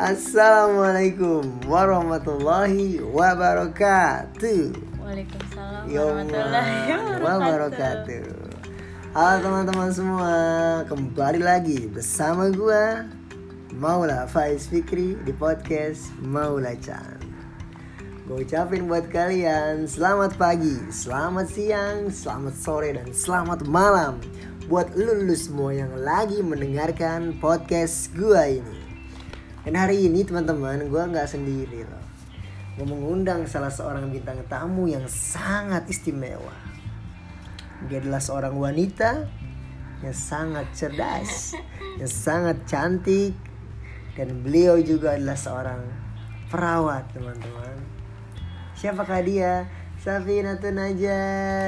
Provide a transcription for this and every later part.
Assalamualaikum warahmatullahi wabarakatuh. Waalaikumsalam warahmatullahi wabarakatuh. Halo teman-teman semua, kembali lagi bersama gua Maula Faiz Fikri di podcast Maula Chan. Gue ucapin buat kalian selamat pagi, selamat siang, selamat sore, dan selamat malam buat lulu semua yang lagi mendengarkan podcast gua ini. Dan hari ini teman-teman, gua nggak sendiri loh. Gue mengundang salah seorang bintang tamu yang sangat istimewa. Dia adalah seorang wanita yang sangat cerdas, yang sangat cantik, dan beliau juga adalah seorang perawat teman-teman. Siapakah dia? Safinatun aja,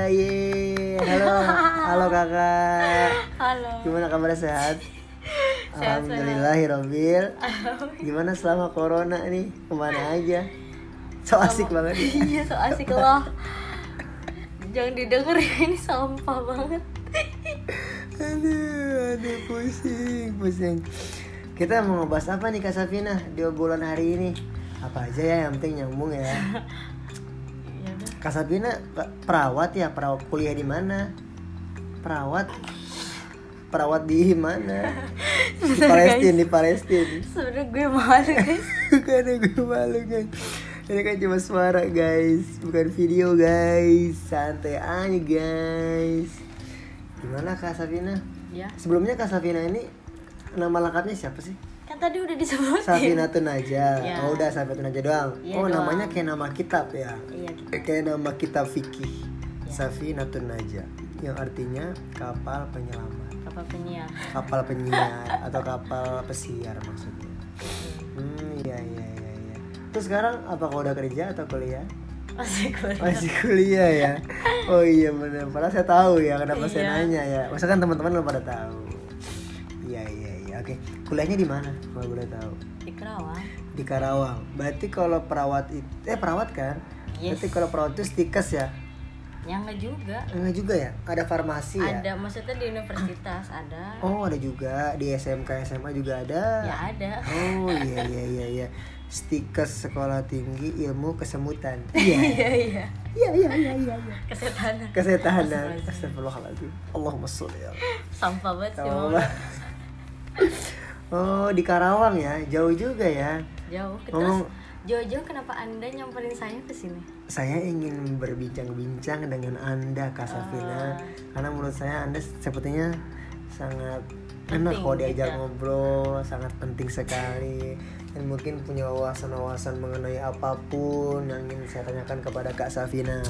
ye. Halo, halo kakak. Halo. Gimana kabar sehat? Alhamdulillahirobbil. Gimana selama corona nih? Ke mana aja? So asik banget. ya. Iya, so asik loh. Jangan didengar ya, ini sampah banget. Aduh, aduh pusing, pusing. Kita mau ngebahas apa nih Kak Safina di obrolan hari ini? Apa aja ya yang penting nyambung ya. Ya udah. Kak Safina perawat ya, perawat kuliah di mana? Perawat perawat di mana? Di Palestina, di Palestina. Sebenernya gue malu guys. Karena gue malu guys Ini kan cuma suara guys Bukan video guys Santai aja guys Gimana Kak Safina? Ya. Sebelumnya Kak Safina ini Nama lengkapnya siapa sih? Kan tadi udah disebutin. Safina Tunaja Ya. Oh udah Safina Tunaja doang Iya Oh doang. namanya kayak nama kitab ya Iya, gitu. Kayak nama kitab fikih Ya. Safina Tunaja Yang artinya kapal penyelamat Kapal penyiar. Kapal penyiar Atau kapal pesiar maksudnya Hmm iya iya iya iya. Terus sekarang apa kau udah kerja atau kuliah? Masih kuliah. Masih kuliah ya. Oh iya benar. Padahal saya tahu ya kenapa saya Iya. nanya ya. Masa kan teman-teman lo pada tahu. Iya iya iya. Oke. Kuliahnya di mana? Kalau boleh tahu. Di Kerawang. Di Karawang. Berarti kalau perawat itu eh perawat kan? Yes. Berarti kalau perawat itu stikes ya? Ya enggak juga. Enggak juga ya? Ada farmasi ya? Ada, maksudnya di universitas ada. Oh ada juga di SMK SMA juga ada. Ya ada. Oh iya iya iya iya. Stikes sekolah tinggi ilmu kesemutan. Iya. Iya, iya. Iya iya iya iya. iya. Kesetanan. Kesehatan. Astagfirullahaladzim. Allahumma sholli ya. Sampah banget sih. Oh di Karawang ya, jauh juga ya. Jauh. Terus Ngomong- jauh-jauh kenapa Anda nyamperin saya ke sini? Saya ingin berbincang-bincang dengan anda Kak Safina, karena menurut saya anda sepertinya sangat enak kalau diajak ya. ngobrol, sangat penting sekali dan mungkin punya wawasan-wawasan mengenai apa pun yang ingin saya tanyakan kepada Kak Safina.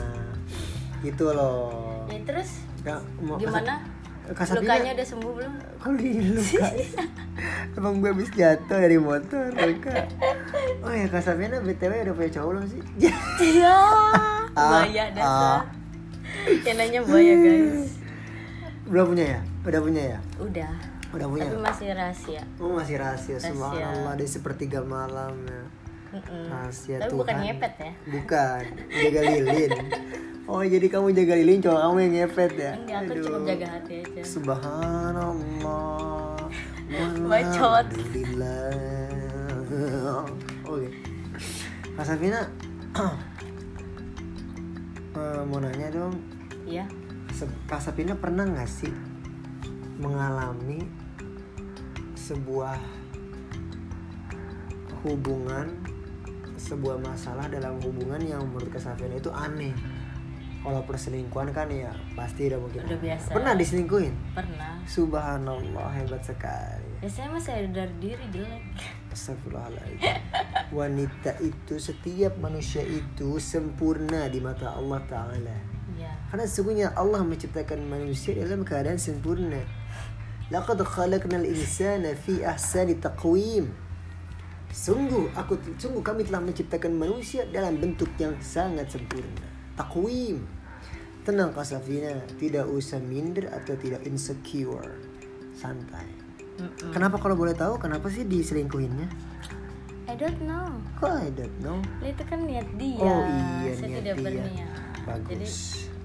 Gitu loh. Ya terus mau- gimana? Kak Safina- Lukanya udah sembuh belum? Kok luka? Emang gue habis jatuh dari motor, Kak. Oh ya, Kak Safina BTW udah punya cowok belum sih? Iya. Ah, Buaya ah. dasar. Yang nanya buaya guys. belum punya ya? Udah punya ya? Udah. Udah punya? Tapi masih rahasia. Oh masih rahasia, Rahasia. subhanallah di sepertiga malam ya. Mm-mm. Rahasia Tapi Tuhan. bukan ngepet ya? Bukan, jaga lilin. Oh jadi kamu jaga lilin, cowok kamu yang ngepet ya? Enggak, aku cuma jaga hati aja. Subhanallah. Bacot. Oke. Kak Safina, eh, mau nanya dong, Iya. Kak Safina pernah nggak sih mengalami sebuah hubungan, sebuah masalah dalam hubungan yang menurut Kak Safina itu aneh? Kalau perselingkuhan kan ya pasti udah mungkin. Udah biasa. Pernah diselingkuhin? Pernah. Subhanallah hebat sekali. Ya saya masih ada dari diri jelek. Astagfirullahaladzim. Wanita itu setiap manusia itu sempurna di mata Allah Ta'ala. Iya. Karena sesungguhnya Allah menciptakan manusia dalam keadaan sempurna. Laqad khalaqnal insana fi ahsani taqwim. Sungguh aku sungguh kami telah menciptakan manusia dalam bentuk yang sangat sempurna. Taqwim. Tenang Kak Safina, tidak usah minder atau tidak insecure. Santai. Mm-mm. Kenapa kalau boleh tahu kenapa sih diselingkuhinnya? I don't know. Kok I don't know. Itu kan niat dia. Oh, iya, Saya niat tidak dia. berniat. Bagus. Jadi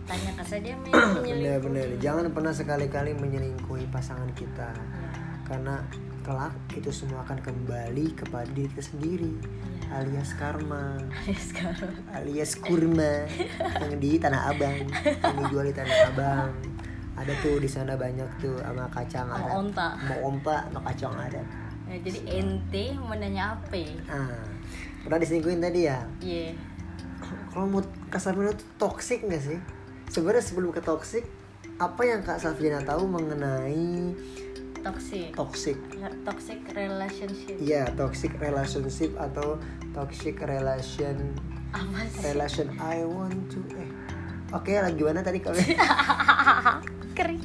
tanyakan saja yang menyelingkuhi. Benar-benar. Jangan pernah sekali-kali menyelingkuhi pasangan kita. Ya. karena kelak itu semua akan kembali kepada diri kita sendiri Iya. Alias karma. Sekarang alias kurma. Yang di Tanah Abang. Yang dijual di Tanah Abang. Ada tuh di sana banyak tuh sama kacang ada. onta. mau ompa sama kacang ada. Ya, jadi ente mau nanya apa ah. Pernah diselingkuhin tadi ya? Iya. Kalau mau kasar menurut tuh toxic nggak sih? Sebenarnya sebelum ke toxic apa yang kak Safina tahu mengenai toxic. Toxic. Toxic relationship. Iya, toxic relationship atau toxic relation apa sih? relation I want to eh oke lagi gimana tadi kalau kering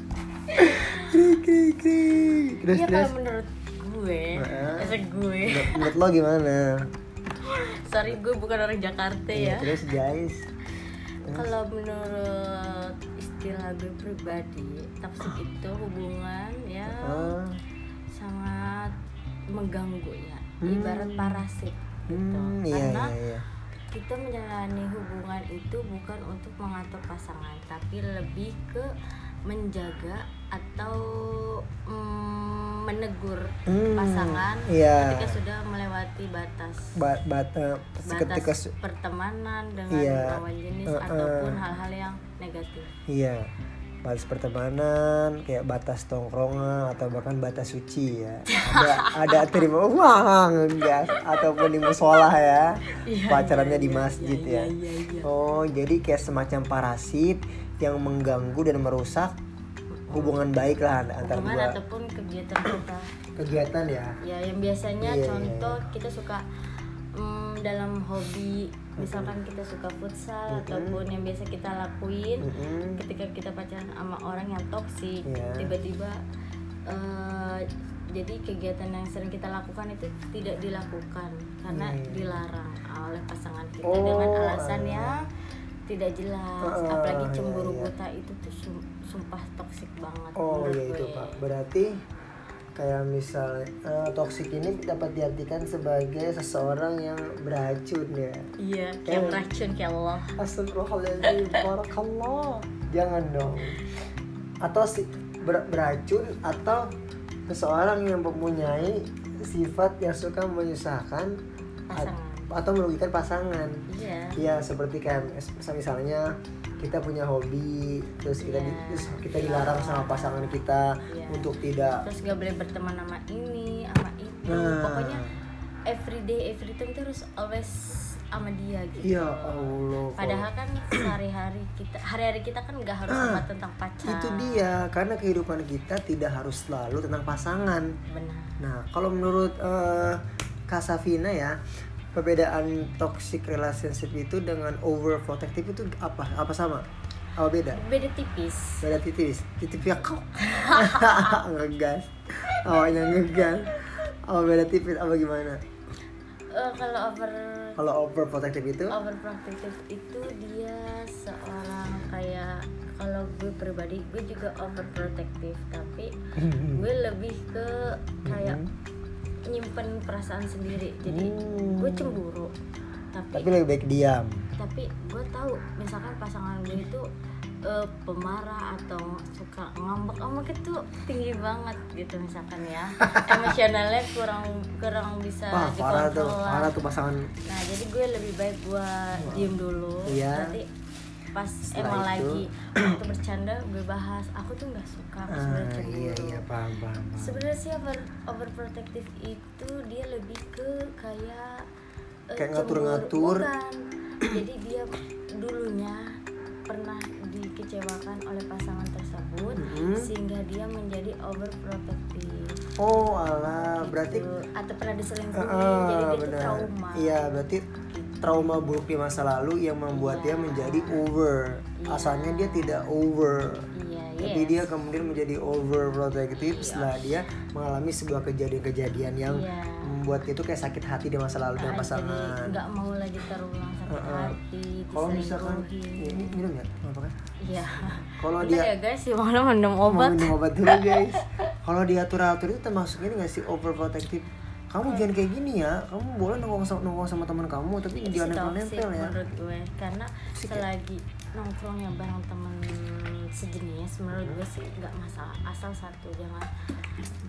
krik krik krik terus ya terus? kalau menurut gue menurut gue. Menurut, lo gimana? Sorry gue bukan orang Jakarta Iya, ya. terus guys. Kalau menurut istilah gue pribadi toxic itu hubungan ya ah, sangat mengganggu ya Hmm. ibarat parasit gitu hmm, iya karena iya iya kita menjalani hubungan itu bukan untuk mengatur pasangan tapi lebih ke menjaga atau mm, menegur Hmm, pasangan iya. ketika sudah melewati batas ba bata batas ketika pertemanan dengan Iya. lawan jenis Uh-uh. ataupun hal-hal yang negatif. Iya batas pertemanan kayak batas tongkrongan atau bahkan batas suci ya. Ada ada terima uang enggak? Ataupun di musola ya Iya, pacarannya iya, di iya, masjid iya, ya. oh jadi kayak semacam parasit yang mengganggu dan merusak hubungan baik lah antar hubungan dua. ataupun kegiatan kita kegiatan ya ya yang biasanya Iya, iya, contoh kita suka mm, dalam hobi misalkan kita suka futsal ataupun yang biasa kita lakuin Mm-mm. ketika kita pacaran sama orang yang toksik Iya. tiba-tiba eh, jadi kegiatan yang sering kita lakukan itu tidak dilakukan karena Iya, iya. dilarang oleh pasangan kita Oh, dengan alasan alah. yang tidak jelas Ah, apalagi iya, cemburu iya. buta itu tuh sum- sumpah toksik banget oh menurut ya itu gue. pak berarti kayak misalnya eh, toksik ini dapat diartikan sebagai seseorang yang beracun ya. Iya kayak Eh. racun kayak Allah. Astagfirullahaladzim Barakallah. Jangan dong. Atau si, ber- beracun Atau seseorang yang mempunyai Sifat yang suka menyusahkan Pasangan. Atau merugikan pasangan. Iya. Ya seperti mis- Misalnya kita punya hobi terus kita di- Iya. terus kita dilarang sama pasangan kita Iya. untuk tidak terus gak boleh berteman sama ini sama itu Nah. pokoknya everyday every time terus always sama dia gitu ya Allah padahal kan sehari-hari kita hari-hari kita kan nggak harus Ah, sama tentang pacar itu dia karena kehidupan kita tidak harus selalu tentang pasangan benar Nah, kalau menurut eh, Kak Safina ya, perbedaan toxic relationship itu dengan overprotective itu apa? Apa sama? Apa beda? beda tipis Beda tipis, tipis ya kau ngegas, awalnya ngegas. Apa beda tipis? Apa gimana? Eh, kalau over Kalau overprotective itu? overprotective itu dia seorang kayak kalau gue pribadi gue juga overprotective tapi gue lebih ke kayak nyimpen perasaan sendiri jadi Hmm. gue cemburu tapi Tapi lebih baik diam. tapi gue tahu misalkan pasangan gue itu eh, pemarah atau suka ngambek ngambek itu tinggi banget gitu misalkan ya emosionalnya kurang kurang bisa Wah, parah tuh, dikontrol parah tuh pasangan. Nah jadi gue lebih baik gue diem dulu. Iya. Nanti pas Setelah emang itu- lagi waktu bercanda gue bahas. Aku tuh nggak suka aku sebenarnya cemburu. iya iya paham paham. paham. Sebenarnya sih over overprotective itu dia lebih ke kayak eh, Kayak ngatur-ngatur. Jadi dia dulunya pernah dikecewakan oleh pasangan tersebut Mm-mm. sehingga dia menjadi overprotective. Oh alah, berarti Gitu. atau pernah diselingkuhi Ah, jadi dia tuh trauma. Iya, berarti trauma buruk di masa lalu yang membuat dia Iya. menjadi over. Iya. Asalnya dia tidak over. Iya, Tapi yes. dia kemudian menjadi overprotective setelah dia mengalami sebuah kejadian-kejadian yang Iya. membuat dia tuh kayak sakit hati di masa lalu Ah, pasangan. Nggak mau lagi terulang sakit hati, Kalau misalkan ini minum ya, apa kan? Iya. Kalau dia ya guys, si malam minum obat. minum obat dulu guys. Kalau diatur-atur itu termasuk ini nggak sih overprotective? Kamu jangan kayak gini ya. Kamu boleh nongkrong sama, nongkrong sama teman kamu, tapi jangan sih toxic nempel-nempel ya. menurut gue karena Toxic ya? selagi nongkrongnya bareng teman sejenis menurut Hmm. gue sih nggak masalah asal satu jangan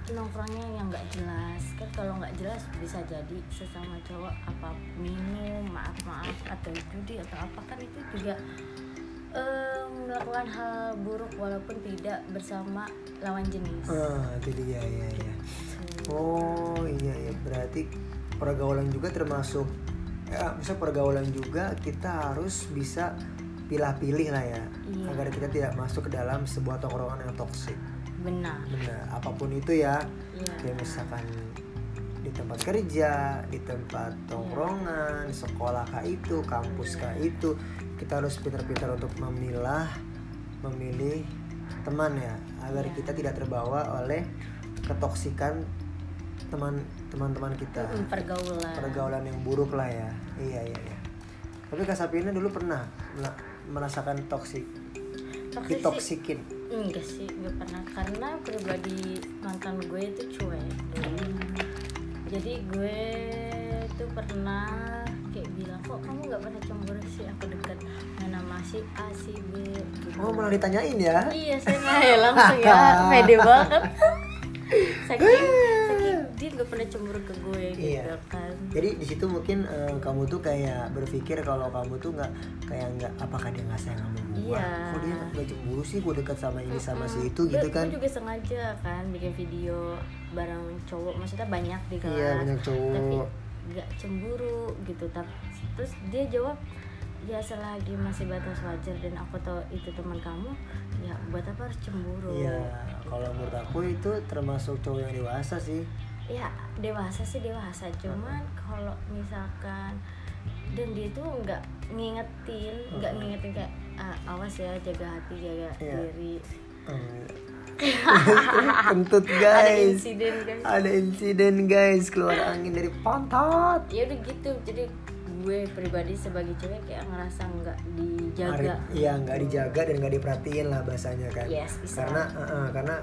nongkrongnya yang nggak jelas kan kalau nggak jelas bisa jadi sesama cowok apa minum maaf maaf atau judi atau apa kan itu juga eh, melakukan hal buruk walaupun tidak bersama lawan jenis ah itu dia ya ya oh iya ya berarti pergaulan juga termasuk ya bisa pergaulan juga kita harus bisa pilih-pilih lah ya Iya. agar kita tidak masuk ke dalam sebuah tongkrongan yang toksik. Benar. Benar. Apa pun itu ya. Iya. kayak misalkan di tempat kerja di tempat tongkrongan sekolah kah itu kampus kah itu kita harus pintar-pintar untuk memilah memilih teman ya agar Iya. kita tidak terbawa oleh ketoksikan teman teman-teman kita. Mm, pergaulan. Pergaulan yang buruk lah ya. Iya iya iya. Tapi Kak Sapina dulu pernah merasakan toksik. Toxic sih- ditoksikin. Enggak sih nggak pernah. Karena pribadi mantan gue itu cuek. Jadi gue tuh pernah kayak bilang kok kamu nggak pernah cemburu sih? Aku dekat mana masih A si B gitu. oh malah ditanyain ya? Iya saya ya langsung ya. Pede banget. Saking nggak pernah cemburu ke gue gitu Iya. kan Jadi di situ mungkin eh, kamu tuh kayak berpikir kalau kamu tuh nggak kayak nggak apakah dia nggak sayang sama gue? Iya. Kok dia nggak cemburu sih gue dekat sama ini sama si itu gitu kan? gue juga sengaja kan bikin video bareng cowok maksudnya banyak di kelas Iya banyak tapi cowok. nggak cemburu gitu tapi terus dia jawab ya selagi masih batas wajar dan aku tahu itu teman kamu ya buat apa harus cemburu Iya. Kalau menurut aku itu termasuk cowok yang dewasa sih. Ya dewasa sih dewasa cuman kalau misalkan dan dia tuh nggak ngingetin nggak ngingetin kayak "Ah, awas ya jaga hati jaga Iya. diri Hmm. Kentut ada guys. insiden kan Ada insiden guys keluar angin dari pantat. ya udah gitu jadi gue pribadi sebagai cewek kayak ngerasa nggak dijaga Iya nggak dijaga dan nggak diperhatiin lah bahasanya kan. Yes, bisa. Karena eh, karena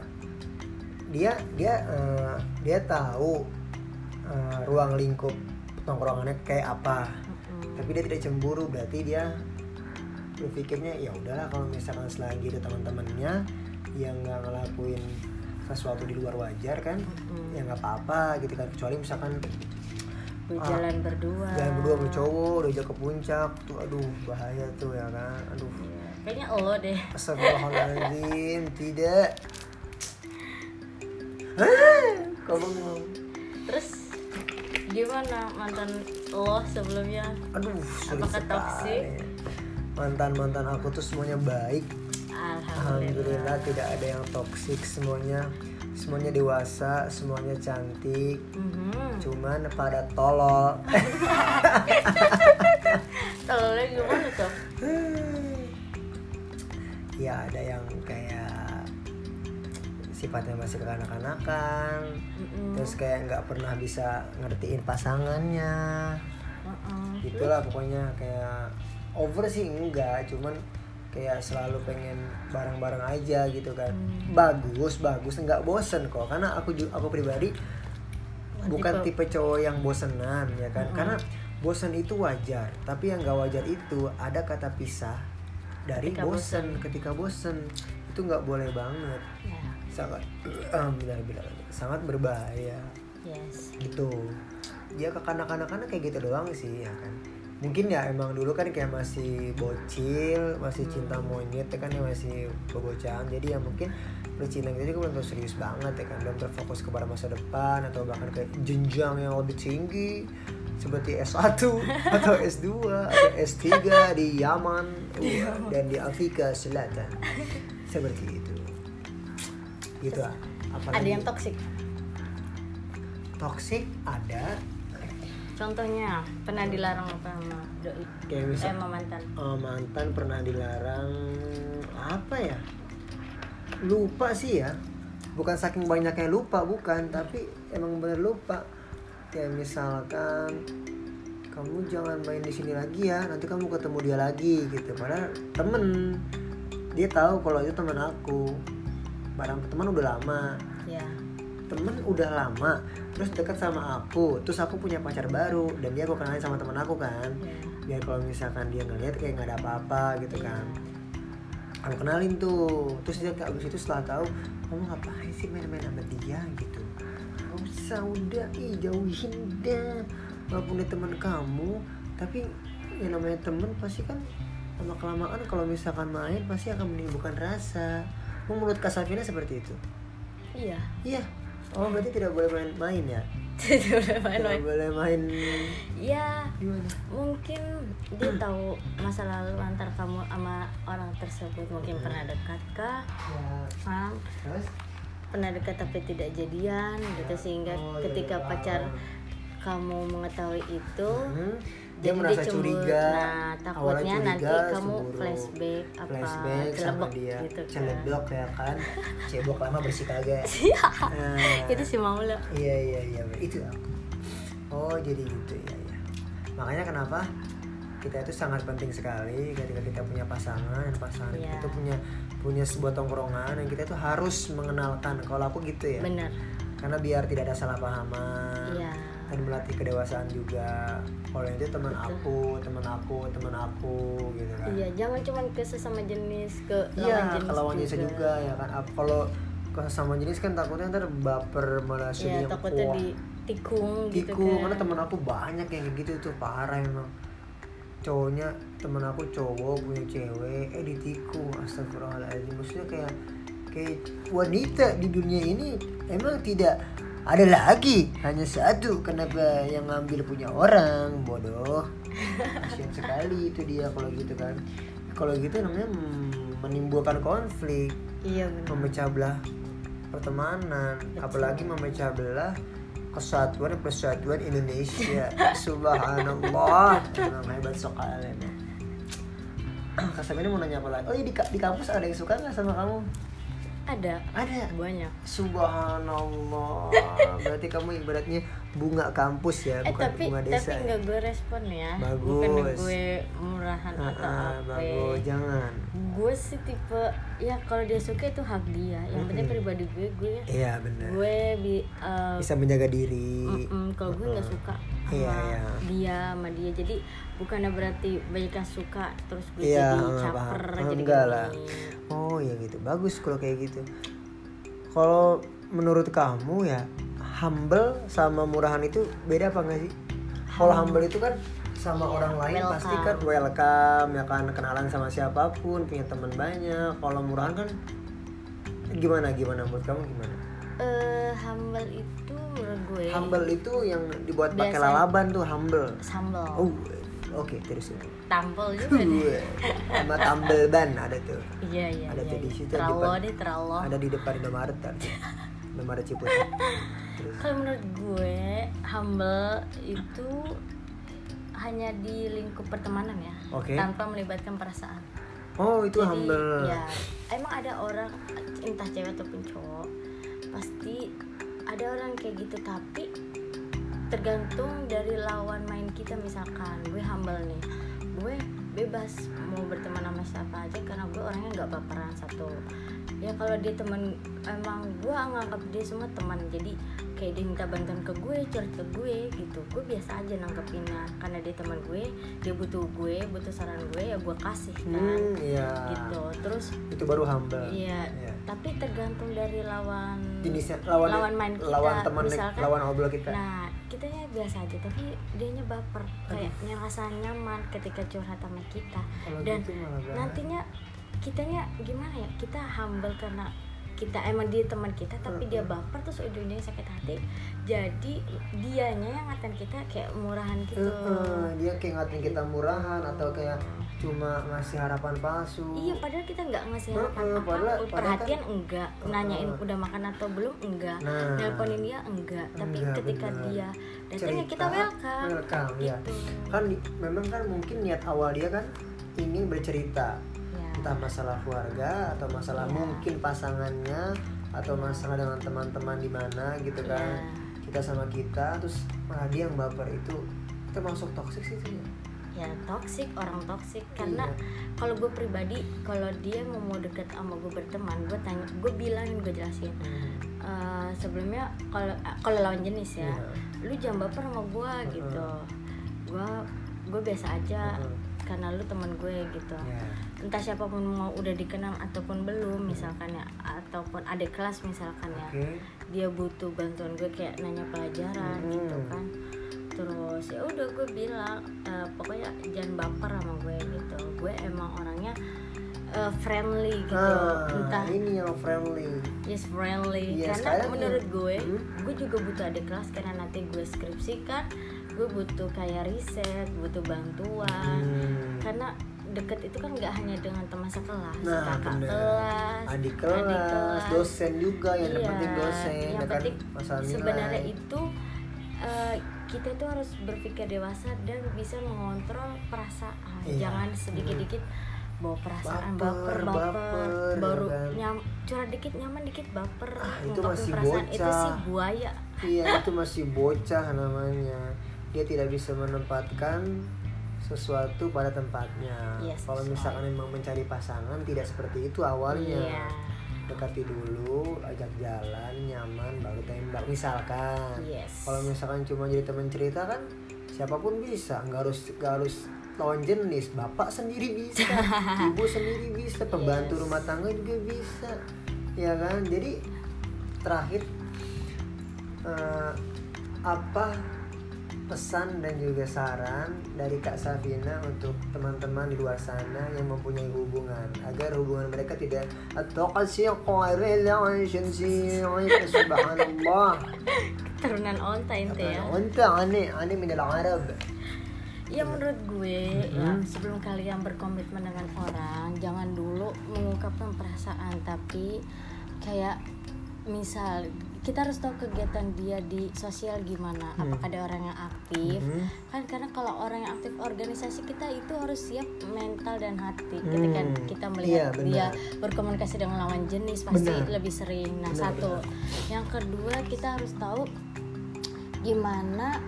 dia dia eh, dia tahu eh, ruang lingkup tongkrongannya kayak apa. Mm-mm. Tapi dia tidak cemburu berarti dia berpikirnya ya udahlah kalau misalkan selagi ada teman-temannya yang nggak ngelakuin sesuatu di luar wajar kan Mm-mm. ya nggak apa-apa gitu kan kecuali misalkan berjalan berdua jalan berdua sama cowok udah ke puncak tuh aduh bahaya tuh ya kan aduh Iya. kayaknya lo deh Astagfirullahaladzim Tidak Ah, Kalau ngomong terus gimana mantan lo sebelumnya? Aduh sulit Apakah toksik? Mantan-mantan aku tuh semuanya baik. Alhamdulillah. Alhamdulillah tidak ada yang toksik Semuanya Semuanya dewasa Semuanya cantik. Mhm. Cuman pada tolol. Tololnya gimana tuh? Ya ada yang kayak Sifatnya masih kekanak-kanakan. Mm-mm. Terus kayak nggak pernah bisa ngertiin pasangannya. Mm-mm. Itulah pokoknya kayak Over sih enggak. Cuman kayak selalu pengen bareng-bareng aja gitu kan. Hmm. Bagus, bagus. Nggak bosen kok. Karena aku ju- aku pribadi Bukan tipe cowok yang bosenan ya kan? Karena bosen itu wajar. Tapi yang nggak wajar itu Ada kata pisah Dari Ketika bosen. Ketika bosen Itu nggak boleh banget. Ya sangat benar-benar sangat berbahaya. Yes. Gitu. Dia kekanak-kanakan kayak gitu doang sih ya kan. Mungkin ya emang dulu kan kayak masih bocil masih cinta monyet ya kan ya masih kebocahan jadi ya mungkin percintaan kita juga belum serius banget ya kan belum terfokus kepada masa depan atau bahkan kayak jenjang yang lebih tinggi seperti S1 atau S2 atau S3 di Yaman wah, dan di Afrika Selatan. Seperti itu gitu. Ah. ada apalagi yang toksik toxic ada. Contohnya pernah dilarang apa sama doi kayak eh misal sama mantan. Eh, mantan pernah dilarang apa ya? Lupa sih ya. Bukan saking banyaknya lupa bukan tapi emang bener lupa. Kayak misalkan kamu jangan main di sini lagi ya nanti kamu ketemu dia lagi gitu. Padahal temen. Dia tahu kalau itu teman aku barang teman udah lama. Ya temen udah lama terus dekat sama aku. Terus aku punya pacar baru dan dia aku kenalin sama temen aku kan. Ya biar kalau misalkan dia ngeliat kayak nggak ada apa-apa gitu kan. Aku kenalin tuh. Terus dia abis itu setelah tahu kamu ngapain sih main-main sama dia? gitu. Bisa udah ih jauhin dah walaupun dia teman kamu tapi yang namanya temen pasti kan lama kelamaan kalau misalkan main pasti akan menimbulkan rasa menurut Kasafina seperti itu. Iya. Iya. Oh berarti tidak boleh main-main ya? Tidak boleh main tidak boleh main. Ya gimana? Mungkin dia tahu masa lalu antar kamu sama orang tersebut mungkin pernah dekat kah? Ya Paham? terus? Pernah dekat tapi tidak jadian gitu sehingga Oh, iya, ketika iya, pacar kamu mengetahui itu Hmm, dia merasa cemburu. curiga. Nah takutnya awalnya nanti curiga, kamu cemburu. flashback apa flashback sama dia. gitu kan. Celebok ya kan? Cebok lama bersih kagak. Iya. Nah, itu sih mau lo iya iya iya. Itu. Aku oh jadi gitu ya ya makanya kenapa kita itu sangat penting sekali ketika kita punya pasangan. Dan pasangan Iya. kita punya punya sebuah tongkrongan dan kita itu harus mengenalkan. Kalau aku gitu ya. Bener karena biar tidak ada salah pahaman. Iya dan melatih kedewasaan juga. Kalau itu teman aku teman aku teman aku gitu kan. Iya jangan cuma ke sesama jenis ke lawan iya jenis ke lawan jenis juga. ya kan. Kalau ke sama jenis kan takutnya ntar baper malah Iya, sedih yang takutnya wah, ditikung gitu tiku kan. karena temen aku banyak yang kayak gitu tuh parah emang. Cowoknya temen aku cowok punya cewek eh ditikung astagfirullahaladzim. Maksudnya kayak kayak wanita di dunia ini emang tidak ada lagi. Hanya satu. Kenapa yang ngambil punya orang? Bodoh. Kasian sekali itu dia kalau gitu kan. Kalau gitu namanya menimbulkan konflik. Iya memecah belah pertemanan. Apalagi memecah belah kesatuan persatuan Indonesia. Subhanallah. Memang hebat sekali Kasam ini mau nanya apa lagi? Oh iya di, di kampus ada yang suka nggak sama kamu? Ada Ada. banyak Subhanallah. Berarti kamu ibaratnya bunga kampus ya, eh bukan tapi bunga tapi desa. ya? nggak gue respon ya Bagus. bukan gue murahan Ah, atau ah, apa bagus, jangan. gue sih tipe ya kalau dia suka itu hak dia yang penting pribadi gue gue Iya benar. gue bi uh, Bisa menjaga diri. mm-mm, kalau gue nggak suka sama Iya, iya. dia sama dia jadi bukannya berarti banyak yang suka terus gue Iya, jadi caper paham. jadi Enggak gini. lah. Oh ya gitu, bagus kalau kayak gitu. Kalau menurut kamu ya humble sama murahan itu beda apa enggak sih? Kalau humble itu kan sama orang lain welcome. pasti kan welcome ya kan kenalan sama siapa pun punya teman banyak. Kalau murahan kan gimana gimana menurut kamu gimana? Eh, humble itu menurut gue Humble itu yang dibuat pakai lalaban tuh humble. sambal Oh, oke terus ya. tampil juga deh sama tambel ban ada tuh. iya iya Ada iya, tuh di iya. situ, terlalu depan. deh terlalu Ada di depan Indomaret kan. Indomaret Ciputat. Kalau menurut gue humble itu hanya di lingkup pertemanan ya. Oke. tanpa melibatkan perasaan. Oh, itu Jadi, humble. ya emang ada orang entah cewek ataupun cowok pasti ada orang kayak gitu. Tapi tergantung dari lawan main kita. Misalkan gue humble nih. Gue bebas mau berteman sama siapa aja karena gue orangnya nggak baperan satu. Ya kalau dia teman emang gue nganggap dia semua teman. Jadi kayak dia minta bantuan ke gue curhat ke gue gitu. Gue biasa aja nanggepinnya karena dia teman gue dia butuh gue butuh saran gue ya gue kasih kan. Hmm, iya. gitu. Terus Itu baru humble. iya. Iya. tapi tergantung dari lawan Jenisnya lawan lawan main kita. lawan teman misalkan lawan obrol kita. nah kitanya biasa aja tapi dianya baper. Kayak ngerasa nyaman ketika curhat sama kita. Kalau dan gitu nantinya kitanya gimana ya? Kita humble karena kita emang dia teman kita tapi dia baper terus ujungnya sakit hati. Jadi dianya yang ngatain kita kayak murahan gitu. Dia kayak ngatain kita murahan atau kayak cuma ngasih harapan palsu. Iya padahal kita nggak ngasih harapan padahal- apa pun padahal perhatian enggak. Heeh. nanyain udah makan atau belum enggak. Nah. nelponin dia enggak. Tapi Enggak, ketika bener. dia datang ya kita welcome. welcome, ya. gitu. Kan di- memang kan mungkin niat awal dia kan ingin bercerita. ya entah masalah keluarga atau masalah Iya. mungkin pasangannya atau masalah dengan teman-teman di mana gitu kan Iya. kita sama kita terus malah dia yang baper itu termasuk toksik sih itu ya ya toksik orang toksik karena Iya. kalau gue pribadi kalau dia mau mau deket sama gue berteman gue tanya gue bilangin gue jelasin Eh, sebelumnya kalau kalau lawan jenis ya Iya. lu jangan baper sama gue gitu gue gue biasa aja Heeh. karena lu teman gue gitu Ya. Entah siapa pun mau udah dikenal ataupun belum misalkan ya ataupun ada kelas misalkan ya Oke. dia butuh bantuan gue kayak nanya pelajaran Hmm. gitu kan terus ya udah gue bilang eh, pokoknya jangan baper sama gue gitu gue emang orangnya eh, friendly gitu Ah, entah ini yang friendly. yes friendly Iya, karena menurut ya. gue Hmm. gue juga butuh ada kelas karena nanti gue skripsi kan gue butuh kayak riset butuh bantuan Hmm. karena deket itu kan nggak hanya dengan teman sekelas Nah, kakak bener. kelas Adik kelas, dosen juga yang Iya, penting dosen, yang ya kan penting nilai. sebenarnya itu eh, kita tuh harus berpikir dewasa dan bisa mengontrol perasaan Iya. jangan sedikit-dikit bawa perasaan Baper, baper baper, baper, baru ya kan? nyam curhat dikit nyaman dikit baper Ah, itu masih perasaan itu bocah. sih buaya Iya itu masih bocah namanya. Dia tidak bisa menempatkan sesuatu pada tempatnya. Yes, Kalau betul. misalkan memang mencari pasangan tidak seperti itu awalnya. Iya. Dekati dulu, ajak jalan, nyaman, baru tembak. Misalkan. Yes. Kalau misalkan cuma jadi teman cerita kan siapa pun bisa, nggak harus nggak harus lawan jenis. Bapak sendiri bisa, ibu sendiri bisa, pembantu Yes. rumah tangga juga bisa, ya kan? Jadi terakhir eh, apa pesan dan juga saran dari Kak Safina untuk teman-teman di luar sana yang mempunyai hubungan agar hubungan mereka tidak atau kasih subhanallah turunan onta ente ya Anta aneh aneh min al-Arab. Ya menurut gue ya Mhm. sebelum kalian berkomitmen dengan orang jangan dulu mengungkapkan perasaan tapi kayak misal kita harus tahu kegiatan dia di sosial gimana Hmm. apakah ada orang yang aktif Mhm. kan karena kalau orang yang aktif organisasi kita itu harus siap mental dan hati ketika Hmm. kita melihat Iya, benar. dia berkomunikasi dengan lawan jenis pasti Benar. lebih sering nah Benar, satu yang kedua kita harus tahu gimana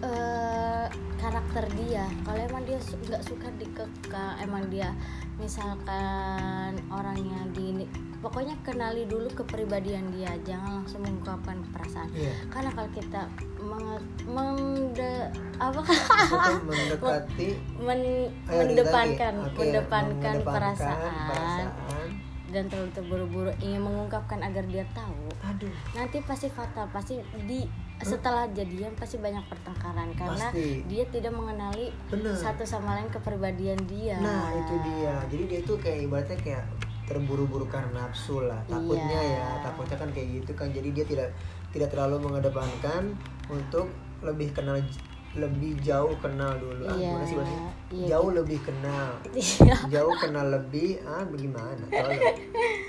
eh, karakter dia kalau emang dia su- nggak suka dikekang emang dia misalkan orangnya gini pokoknya kenali dulu kepribadian dia jangan langsung mengungkapkan perasaan Iya. karena kalau kita menge- mende apa mendekati men- mendepankan. Oke, mendepankan, perasaan, perasaan. dan terlalu terburu-buru ingin mengungkapkan agar dia tahu Aduh. nanti pasti fatal pasti di setelah jadian pasti banyak pertengkaran karena Pasti. dia tidak mengenali Benar. satu sama lain kepribadian dia Nah itu dia. Jadi dia tuh kayak ibaratnya kayak terburu-buru karena nafsu lah. Takutnya Iya. ya, takutnya kan kayak gitu kan. Jadi dia tidak tidak terlalu mengedepankan untuk lebih kenal lebih jauh kenal dulu. Ah, Iya, sih bahasanya? iya. Jauh lebih kenal. Iya. Jauh kenal lebih ah bagaimana? Tolong.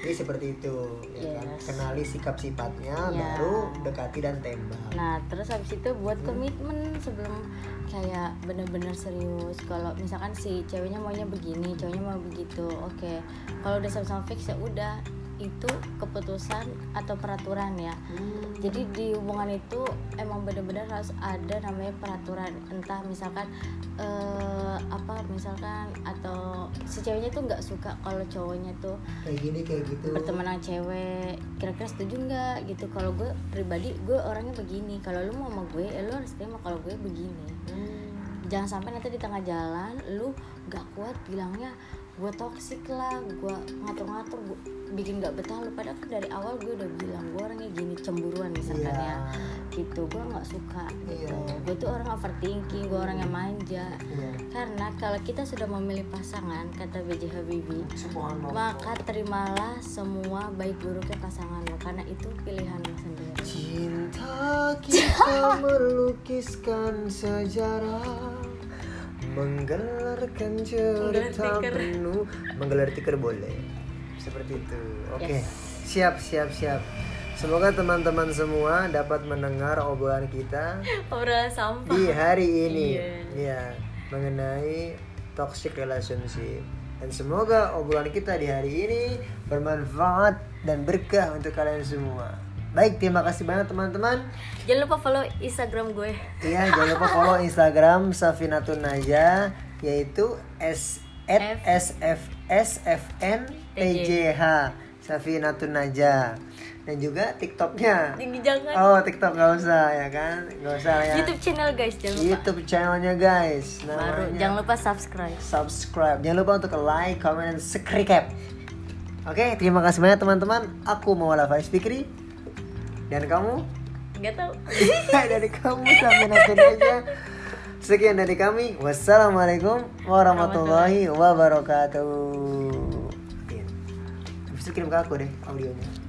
Jadi seperti itu, ya kan? Yes. Kenali sikap sifatnya, Iya. baru dekati dan tembak. Nah terus habis itu buat komitmen sebelum kayak bener-bener serius. Kalau misalkan si ceweknya maunya begini, cowoknya mau begitu, oke. Kalau udah sama-sama fix ya udah itu keputusan atau peraturan ya. Hmm. Jadi di hubungan itu emang bener-bener harus ada namanya peraturan. Entah misalkan eh, apa misalkan atau si ceweknya tuh nggak suka kalau cowoknya tuh Kayak gini kayak gitu. berteman sama cewek kira-kira setuju nggak gitu kalau gue pribadi gue orangnya begini kalau lu mau sama gue ya lu harus terima kalau gue begini Hmm. jangan sampai nanti di tengah jalan lu gak kuat bilangnya gue toksik lah gue ngatur-ngatur gue bikin gak betah. Lu padahal kan dari awal gue udah bilang gue orangnya gini cemburuan misalkan Iya. ya gitu gue nggak suka gitu. Iya. gue tuh orang overthinking gue orang yang manja. Iya. karena kalau kita sudah memilih pasangan kata B.J. Habibie maka terimalah semua baik buruknya pasanganmu karena itu pilihanmu sendiri. Cinta kita melukiskan sejarah Menggelarkan cerita penuh. Menggelar tikar boleh Seperti itu. Oke. Yes. Siap siap siap. Semoga teman-teman semua dapat mendengar obrolan kita obrolan sampah. di hari ini. Iya. ya mengenai toxic relationship. Dan semoga obrolan kita di hari ini bermanfaat dan berkah untuk kalian semua. Baik terima kasih banyak teman-teman. Jangan lupa follow instagram gue. Iya jangan lupa follow instagram Safinatun Naja yaitu s at F. sfsfn tjh Safinatun Naja dan juga TikToknya. Jangan Oh TikTok nggak usah ya kan, nggak usah ya. YouTube channel guys jangan lupa YouTube channelnya guys. baru Namanya jangan lupa subscribe subscribe. Jangan lupa untuk like, comment, dan subscribe. Oke, terima kasih banyak teman-teman. Aku Mawala Faiz Fikri dan kamu nggak tahu dari kamu sampai nanti aja. Sekian dari kami. Wassalamualaikum warahmatullahi wabarakatuh. Habis itu kirim ke aku deh audionya.